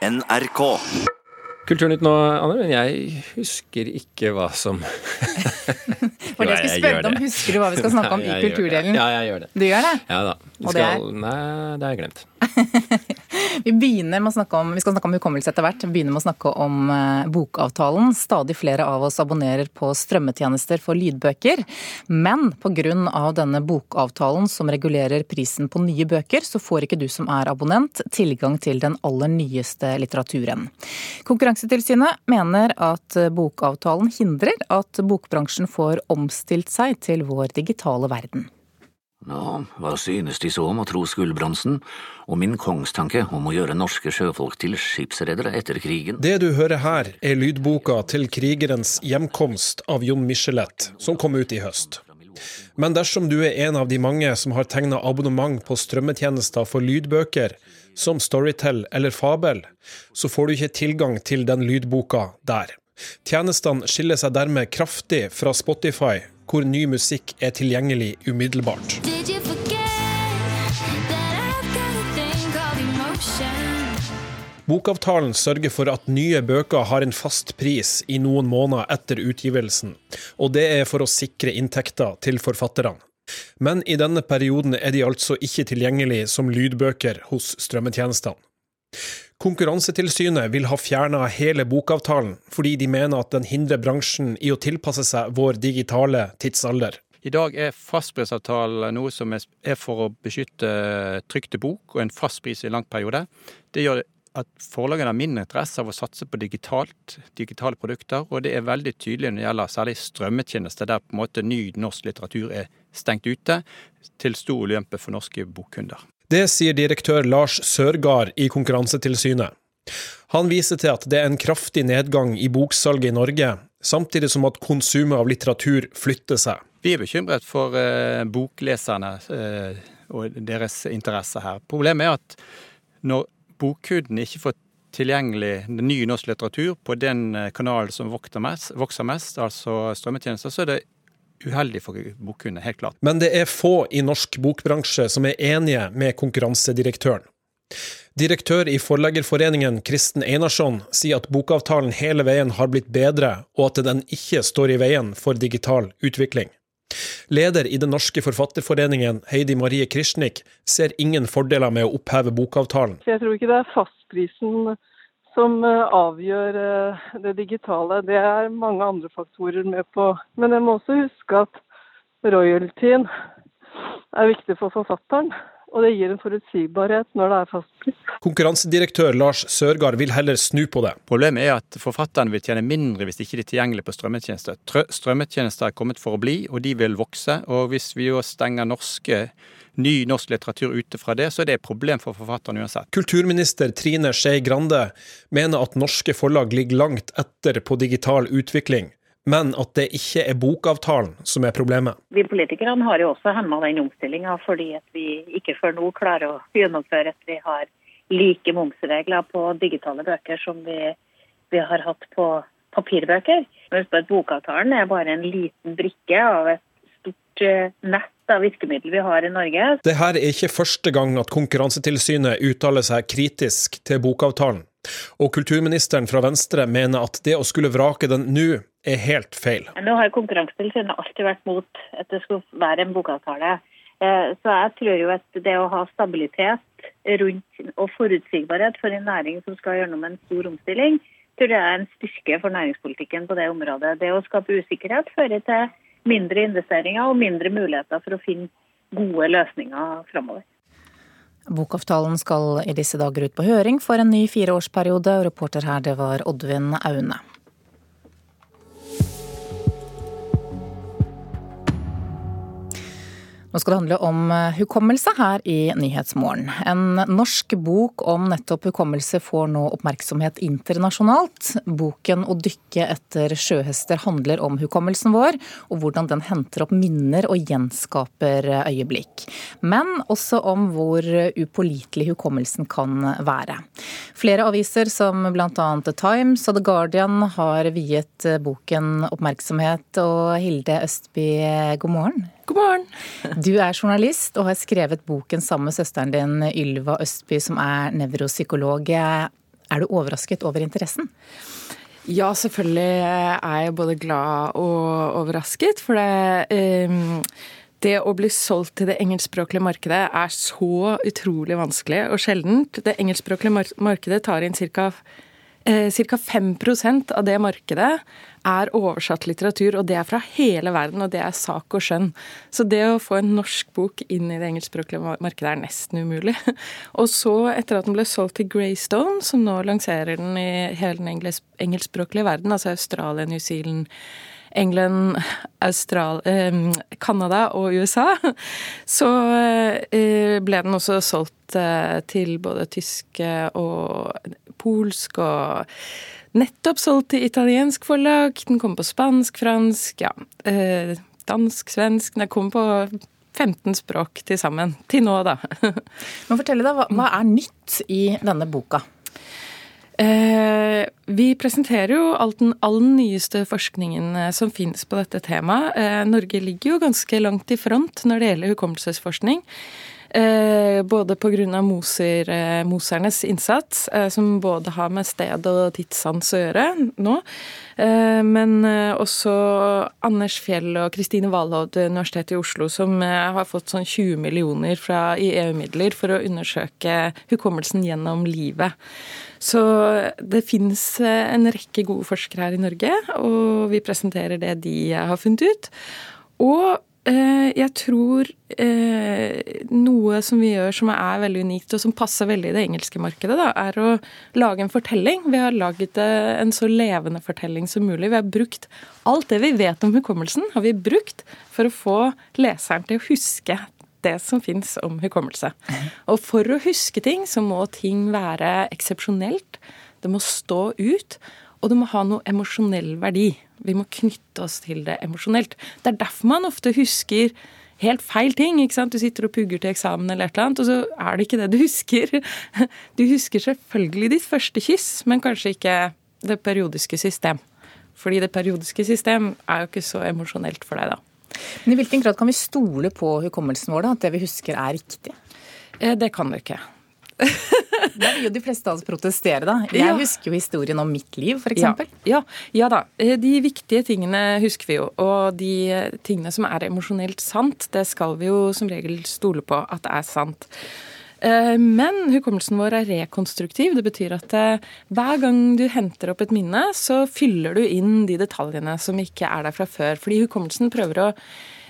NRK. Kulturnytt nå, Anne, men jeg husker ikke hva som For det jeg skulle spørre deg om, husker du hva vi skal snakke om i gjør kulturdelen? Ja, jeg gjør det. Du gjør det? Ja da. Skal, nei, det har jeg glemt. Vi begynner med å snakke om, vi skal snakke om hukommelse etter hvert. Vi begynner med å snakke om eh, bokavtalen. Stadig flere av oss abonnerer på strømmetjenester for lydbøker. Men pga. denne bokavtalen som regulerer prisen på nye bøker, så får ikke du som er abonnent tilgang til den aller nyeste litteraturen. Konkurransetilsynet mener at bokavtalen hindrer at bokbransjen får omstilt seg til vår digitale verden. Nå, hva synes de så om å Skuldbransen og min kongstanke om å gjøre norske sjøfolk til skipsredere etter krigen? Det du hører her, er lydboka til krigerens hjemkomst av Jon Michelet, som kom ut i høst. Men dersom du er en av de mange som har tegna abonnement på strømmetjenester for lydbøker, som Storytel eller Fabel, så får du ikke tilgang til den lydboka der. Tjenestene skiller seg dermed kraftig fra Spotify, hvor ny musikk er tilgjengelig umiddelbart. Bokavtalen sørger for at nye bøker har en fast pris i noen måneder etter utgivelsen, og det er for å sikre inntekter til forfatterne. Men i denne perioden er de altså ikke tilgjengelig som lydbøker hos strømmetjenestene. Konkurransetilsynet vil ha fjerna hele bokavtalen, fordi de mener at den hindrer bransjen i å tilpasse seg vår digitale tidsalder. I dag er fastprisavtalen noe som er for å beskytte trykte bok og en fast pris i lang periode. Det gjør at forlagene har mindre interesse av å satse på digitalt, digitale produkter, og det er veldig tydelig når det gjelder særlig strømmetjenester, der på en måte ny norsk litteratur er stengt ute, til stor ulempe for norske bokkunder. Det sier direktør Lars Sørgaard i Konkurransetilsynet. Han viser til at det er en kraftig nedgang i boksalget i Norge, samtidig som at konsumet av litteratur flytter seg. Vi er bekymret for eh, bokleserne eh, og deres interesse her. Problemet er at når bokkundene ikke får tilgjengelig ny norsk litteratur på den eh, kanalen som vokser mest, vokser mest, altså strømmetjenester, så er det uheldig for bokkundene, helt klart. Men det er få i norsk bokbransje som er enige med konkurransedirektøren. Direktør i Forleggerforeningen, Kristen Einarsson, sier at bokavtalen hele veien har blitt bedre, og at den ikke står i veien for digital utvikling. Leder i Den norske forfatterforeningen, Heidi Marie Krishnik, ser ingen fordeler med å oppheve bokavtalen. Jeg tror ikke det er fastprisen som eh, avgjør eh, det digitale. Det er mange andre faktorer med på. Men jeg må også huske at royaltyen er viktig for forfatteren. Og det gir en forutsigbarhet når det er fastpris. Konkurransedirektør Lars Sørgaard vil heller snu på det. Problemet er at forfatterne vil tjene mindre hvis ikke de er tilgjengelige på strømmetjenester. Strømmetjenester er kommet for å bli, og de vil vokse. Og hvis vi jo stenger norske, ny norsk litteratur ute fra det, så er det et problem for forfatterne uansett. Kulturminister Trine Skei Grande mener at norske forlag ligger langt etter på digital utvikling, men at det ikke er bokavtalen som er problemet. Vi politikerne har jo også hemma den omstillinga fordi at vi ikke før nå klarer å gjennomføre at vi har like momsregler på digitale bøker som vi, vi har hatt på papirbøker. Men husk at Bokavtalen er bare en liten brikke av et stort eh, nett av virkemidler vi har i Norge. Det her er ikke første gang at Konkurransetilsynet uttaler seg kritisk til bokavtalen. Og kulturministeren fra Venstre mener at det å skulle vrake den nå er helt feil. Nå har Konkurransetilsynet alltid vært mot at det skulle være en bokavtale. Eh, Så jeg tror jo at det å ha stabilitet rundt og forutsigbarhet for en næring som skal gjennom en stor omstilling, tror jeg er en styrke for næringspolitikken på det området. Det å skape usikkerhet fører til mindre investeringer og mindre muligheter for å finne gode løsninger framover. Bokavtalen skal i disse dager ut på høring for en ny fireårsperiode, reporter her det var Oddvin Aune. Nå skal det handle om eh, hukommelse her i Nyhetsmorgen. En norsk bok om nettopp hukommelse får nå oppmerksomhet internasjonalt. Boken 'Å dykke etter sjøhester' handler om hukommelsen vår, og hvordan den henter opp minner og gjenskaper øyeblikk. Men også om hvor upålitelig hukommelsen kan være. Flere aviser, som bl.a. The Times og The Guardian, har viet boken oppmerksomhet. Og Hilde Østby, god morgen. God morgen. Du er journalist og har skrevet boken sammen med søsteren din Ylva Østby, som er nevropsykolog. Er du overrasket over interessen? Ja, selvfølgelig er jeg både glad og overrasket. For det, eh, det å bli solgt til det engelskspråklige markedet er så utrolig vanskelig og sjeldent. Det engelskspråklige markedet tar inn ca. Eh, Ca. 5 av det markedet er oversatt litteratur, og det er fra hele verden, og det er sak og skjønn. Så det å få en norsk bok inn i det engelskspråklige markedet er nesten umulig. Og så, etter at den ble solgt til Greystone, som nå lanserer den i hele den engelskspråklige verden, altså Australia, New Zealand, England, Canada eh, og USA, så eh, ble den også solgt eh, til både tysk eh, og polsk og nettopp solgt til italiensk forlag. Den kom på spansk, fransk, ja, eh, dansk, svensk. Den kom på 15 språk til sammen. Til nå, da. Men fortell deg, hva, hva er nytt i denne boka? Eh, vi presenterer jo all den, all den nyeste forskningen eh, som finnes på dette temaet. Eh, Norge ligger jo ganske langt i front når det gjelder hukommelsesforskning. Eh, både pga. Moser, eh, mosernes innsats, eh, som både har med sted og tidssans å gjøre nå. Men også Anders Fjell og Kristine Valhovd ved Universitetet i Oslo, som har fått sånn 20 millioner fra, i EU-midler for å undersøke hukommelsen gjennom livet. Så det finnes eh, en rekke gode forskere her i Norge, og vi presenterer det de har funnet ut. Og jeg tror eh, noe som vi gjør som er veldig unikt, og som passer veldig i det engelske markedet, da, er å lage en fortelling. Vi har laget eh, en så levende fortelling som mulig. Vi har brukt alt det vi vet om hukommelsen, har vi brukt for å få leseren til å huske det som fins om hukommelse. Og for å huske ting, så må ting være eksepsjonelt. Det må stå ut. Og det må ha noe emosjonell verdi. Vi må knytte oss til det emosjonelt. Det er derfor man ofte husker helt feil ting. ikke sant? Du sitter og pugger til eksamen, eller et eller annet, og så er det ikke det du husker. Du husker selvfølgelig ditt første kyss, men kanskje ikke det periodiske system. Fordi det periodiske system er jo ikke så emosjonelt for deg, da. Men I hvilken grad kan vi stole på hukommelsen vår, da? At det vi husker er riktig? Eh, Det kan vi ikke. Der vil jo de fleste av oss protestere, da. Jeg Ja. husker jo historien om mitt liv, f.eks. Ja, ja, ja da. Eh, De viktige tingene husker vi jo. Og de tingene som er emosjonelt sant, det skal vi jo som regel stole på at det er sant. Eh, Men hukommelsen vår er rekonstruktiv. Det betyr at eh, hver gang du henter opp et minne, så fyller du inn de detaljene som ikke er der fra før. Fordi hukommelsen prøver å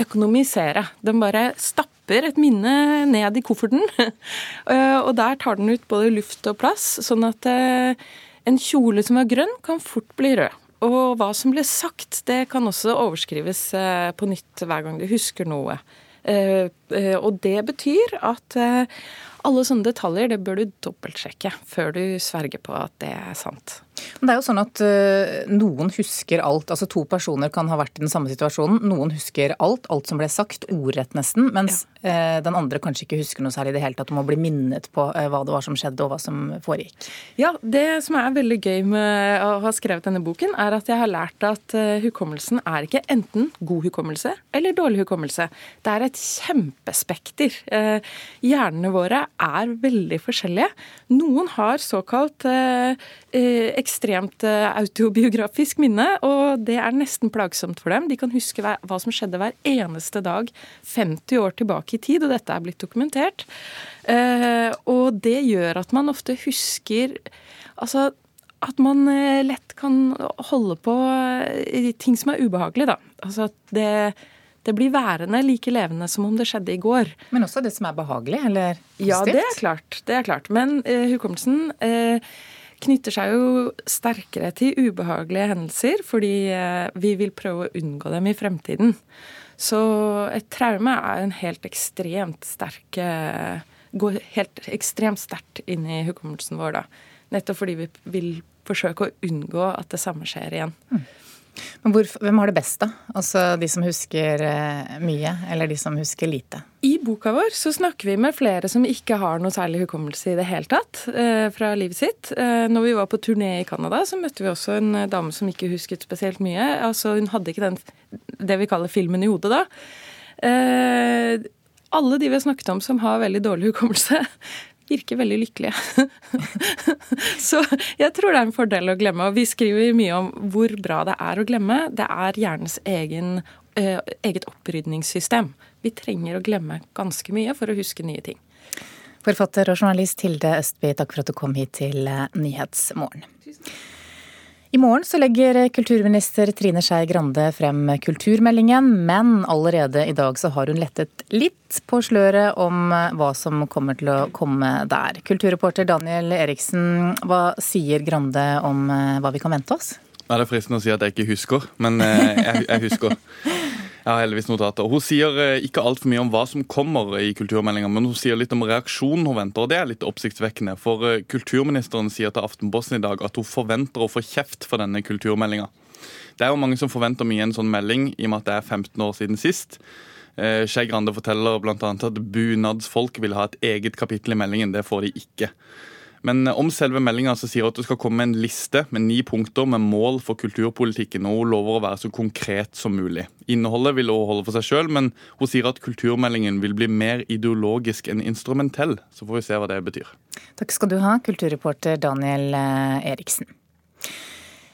økonomisere. Den bare stapper et minne ned i kofferten, Eh, og der tar den ut både luft og plass, sånn at eh, en kjole som er grønn, kan fort bli rød. Og hva som ble sagt, det kan også overskrives eh, på nytt hver gang du husker noe. Og det betyr at alle sånne detaljer det bør du dobbeltsjekke før du sverger på at det er sant. Men det er jo sånn at eh, noen husker alt. Altså to personer kan ha vært i den samme situasjonen. Noen husker alt, alt som ble sagt, ordrett nesten. Mens eh, den andre kanskje ikke husker noe særlig i det hele tatt. Du må bli minnet på eh, hva det var som skjedde og hva som foregikk. Ja, Det som er veldig gøy med å ha skrevet denne boken, er at jeg har lært at hukommelsen er ikke enten god hukommelse eller dårlig hukommelse. Det er et kjempespekter. Hjernene våre er veldig forskjellige. Noen har såkalt eh, eh, ekstremt eh, autobiografisk minne, og det er nesten plagsomt for dem. De kan huske hva som skjedde hver eneste dag 50 år tilbake i tid, og dette er blitt dokumentert. Eh, Og det gjør at man ofte husker Altså at man eh, lett kan holde på ting som er ubehagelig, da. Altså at det, det blir værende like levende som om det skjedde i går. Men også det som er behagelig, eller positivt. Ja, det er klart. Det er klart. Men eh, hukommelsen eh, knytter seg jo sterkere til ubehagelige hendelser, fordi eh, vi vil prøve å unngå dem i fremtiden. Så et traume er en helt ekstremt sterk eh, Går helt ekstremt sterkt inn i hukommelsen vår, da. Nettopp fordi vi vil forsøke å unngå at det samme skjer igjen. Men hvor, hvem har det best, da? Altså de som husker eh, mye, eller de som husker lite? I boka vår så snakker vi med flere som ikke har noe særlig hukommelse i det hele tatt eh, fra livet sitt. Eh, når vi var på turné i Canada, så møtte vi også en eh, dame som ikke husket spesielt mye. Altså Hun hadde ikke den, det vi kaller filmen i hodet da. Eh, alle de vi har snakket om som har veldig dårlig hukommelse, virker veldig lykkelige. Så jeg tror det er en fordel å glemme. Og vi skriver mye om hvor bra det er å glemme. Det er hjernens egen, eh, eget opprydningssystem. Vi trenger å glemme ganske mye for å huske nye ting. Forfatter og journalist Hilde Østby, takk for at du kom hit til eh, Nyhetsmorgen. I morgen så legger kulturminister Trine Skei Grande frem kulturmeldingen, men allerede i dag så har hun lettet litt på sløret om hva som kommer til å komme der. Kulturreporter Daniel Eriksen, hva sier Grande om eh, hva vi kan vente oss? Det er fristende å si at jeg ikke husker, men eh, jeg, jeg husker. Jeg har heldigvis notater. Hun sier eh, ikke altfor mye om hva som kommer i kulturmeldinga, men hun sier litt om reaksjonen hun venter, og det er litt oppsiktsvekkende. For eh, kulturministeren sier til Aftenposten i dag at hun forventer å få kjeft for denne kulturmeldinga. Det er jo mange som forventer mye en sånn melding, i og med at det er 15 år siden sist. Eh, Skei Grande forteller bl.a. at bunadsfolk vil ha et eget kapittel i meldingen. Det får de ikke. Men om selve meldinga sier hun at det skal komme en liste med ni punkter med mål for kulturpolitikken, og hun lover å være så konkret som mulig. Innholdet vil hun holde for seg sjøl, men hun sier at kulturmeldingen vil bli mer ideologisk enn instrumentell. Så får vi se hva det betyr. Takk skal du ha, kulturreporter Daniel eh, Eriksen.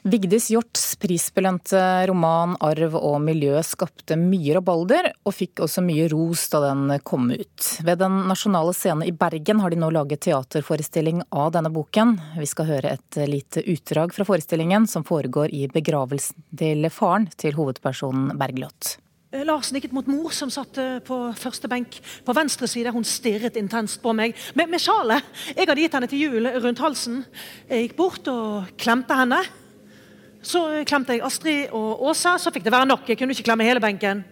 Vigdis Hjorts prisbelønte roman 'Arv og miljø' skapte mye rabalder, og fikk også mye ros da den kom ut. Ved Den nasjonale scene i Bergen har de nå laget teaterforestilling av denne boken. Vi skal høre et lite utdrag fra forestillingen, som foregår i begravelsen til faren til hovedpersonen Bergljot. Larsen Lars nikket mot mor, som satt eh, på første benk på venstre side. Hun stirret intenst på meg med, med sjalet jeg hadde gitt henne til jul rundt halsen. Jeg gikk bort og klemte henne. Så klemte jeg Astrid og Åsa, så fikk det være nok. Jeg kunne ikke klemme hele benken.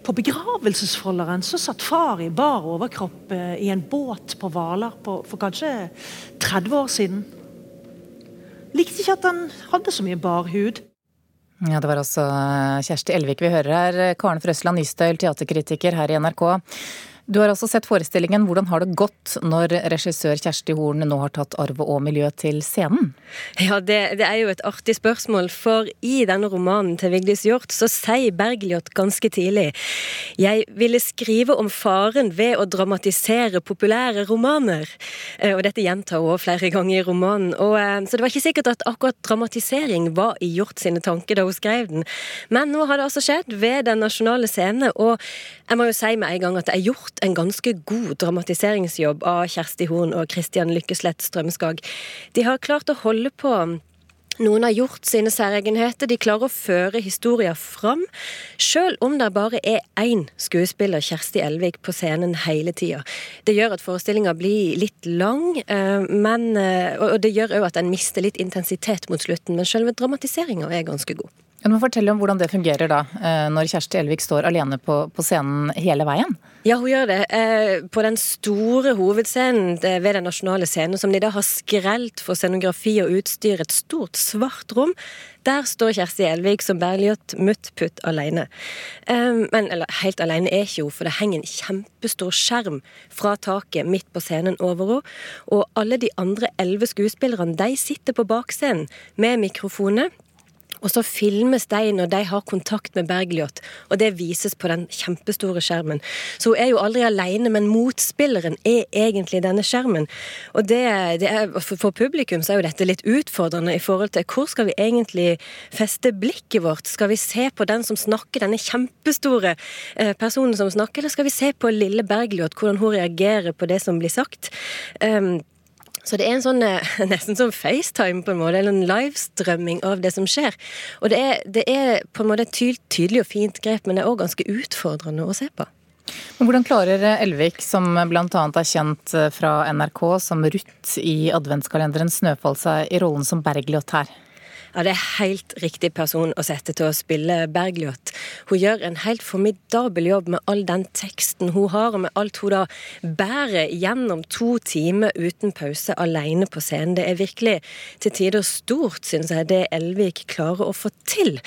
På begravelsesfolderen så satt far i bar overkropp eh, i en båt på Hvaler for kanskje 30 år siden. Likte ikke at han hadde så mye bar hud. Ja, Det var altså Kjersti Elvik vi hører her. Karen Frøsland Nystøyl, teaterkritiker her i NRK. Du har altså sett forestillingen. Hvordan har det gått når regissør Kjersti Horn nå har tatt arv og miljø til scenen? Ja, det, det, er jo et artig spørsmål, for i denne romanen til Vigdis Hjorth så sier Bergljot ganske tidlig jeg ville skrive om faren ved å dramatisere populære romaner. Eh, og dette gjentar hun flere ganger i romanen. Og, eh, så det var ikke sikkert at akkurat dramatisering var i Hjort sine tanker da hun skrev den. Men nå har det altså skjedd ved Den nasjonale scene, og jeg må jo si med en gang at det er gjort en ganske god dramatiseringsjobb av Kjersti Horn og Kristian Lykkeslett Strømskag. De har klart å holde på noen har gjort sine særegenheter, de klarer å føre historier fram, sjøl om det bare er én skuespiller, Kjersti Elvik, på scenen hele tida. Det gjør at forestillinga blir litt lang, eh, men, eh, og det gjør òg at en mister litt intensitet mot slutten, men sjølve dramatiseringa er ganske god. Du må fortelle om hvordan det fungerer da, eh, når Kjersti Elvik står alene på, på scenen hele veien? Ja, hun gjør det. Eh, på den store hovedscenen ved Den nasjonale scenen, som de da har skrelt for scenografi og utstyr, et stort, svart rom, der står Kjersti Elvik som Berliot muttputt alene. Eh, men eller, helt alene er ikke hun, for det henger en kjempestor skjerm fra taket midt på scenen over henne. Og alle de andre elleve skuespillerne de sitter på bakscenen med mikrofoner. Og så filmes de når de har kontakt med Bergljot, og det vises på den kjempestore skjermen. Så hun er jo aldri alene, men motspilleren er egentlig denne skjermen. Og det, det er, for publikum så er jo dette litt utfordrende i forhold til hvor skal vi egentlig feste blikket vårt? Skal vi se på den som snakker, denne kjempestore eh, personen som snakker, eller skal vi se på lille Bergljot, hvordan hun reagerer på det som blir sagt? Um, så det er en sånn, eh, nesten som FaceTime, på en måte, eller en livestrømming av det som skjer. Og det er, det er på en måte et tydelig og fint grep, men det er òg ganske utfordrende å se på. Men hvordan klarer Elvik, som bl.a. er kjent fra NRK som Ruth i adventskalenderen Snøfall, seg i rollen som Bergljot her? Ja, det er helt riktig person å sette til å spille Bergljot. Hun gjør en helt formidabel jobb med all den teksten hun har, og med alt hun da bærer gjennom to timer uten pause alene på scenen. Det er virkelig til tider stort, synes jeg, det Elvik klarer å få til.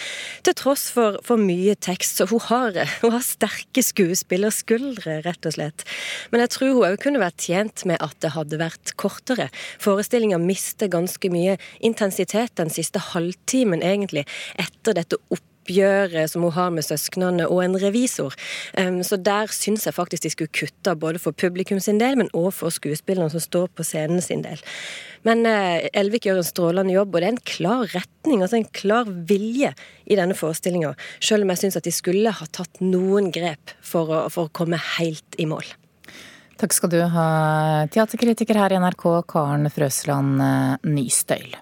Til tross for, for mye tekst. Så hun har, hun har sterke skuespillerskuldre, rett og slett. Men jeg tror hun òg kunne vært tjent med at det hadde vært kortere. Forestillinga mister ganske mye intensitet den siste halvtimen, egentlig, etter dette opp oppgjøret som hun har med søsknene, og en revisor. Um, så der syns jeg faktisk de skulle kutta både for publikum sin del, men òg for skuespillerne som står på scenen sin del. Men uh, Elvik gjør en strålende jobb, og det er en klar retning, altså en klar vilje i denne forestillinga. Selv om jeg syns at de skulle ha tatt noen grep for å, for å komme helt i mål. Takk skal du ha, teaterkritiker her i NRK, Karen Frøsland eh, Nystøyl.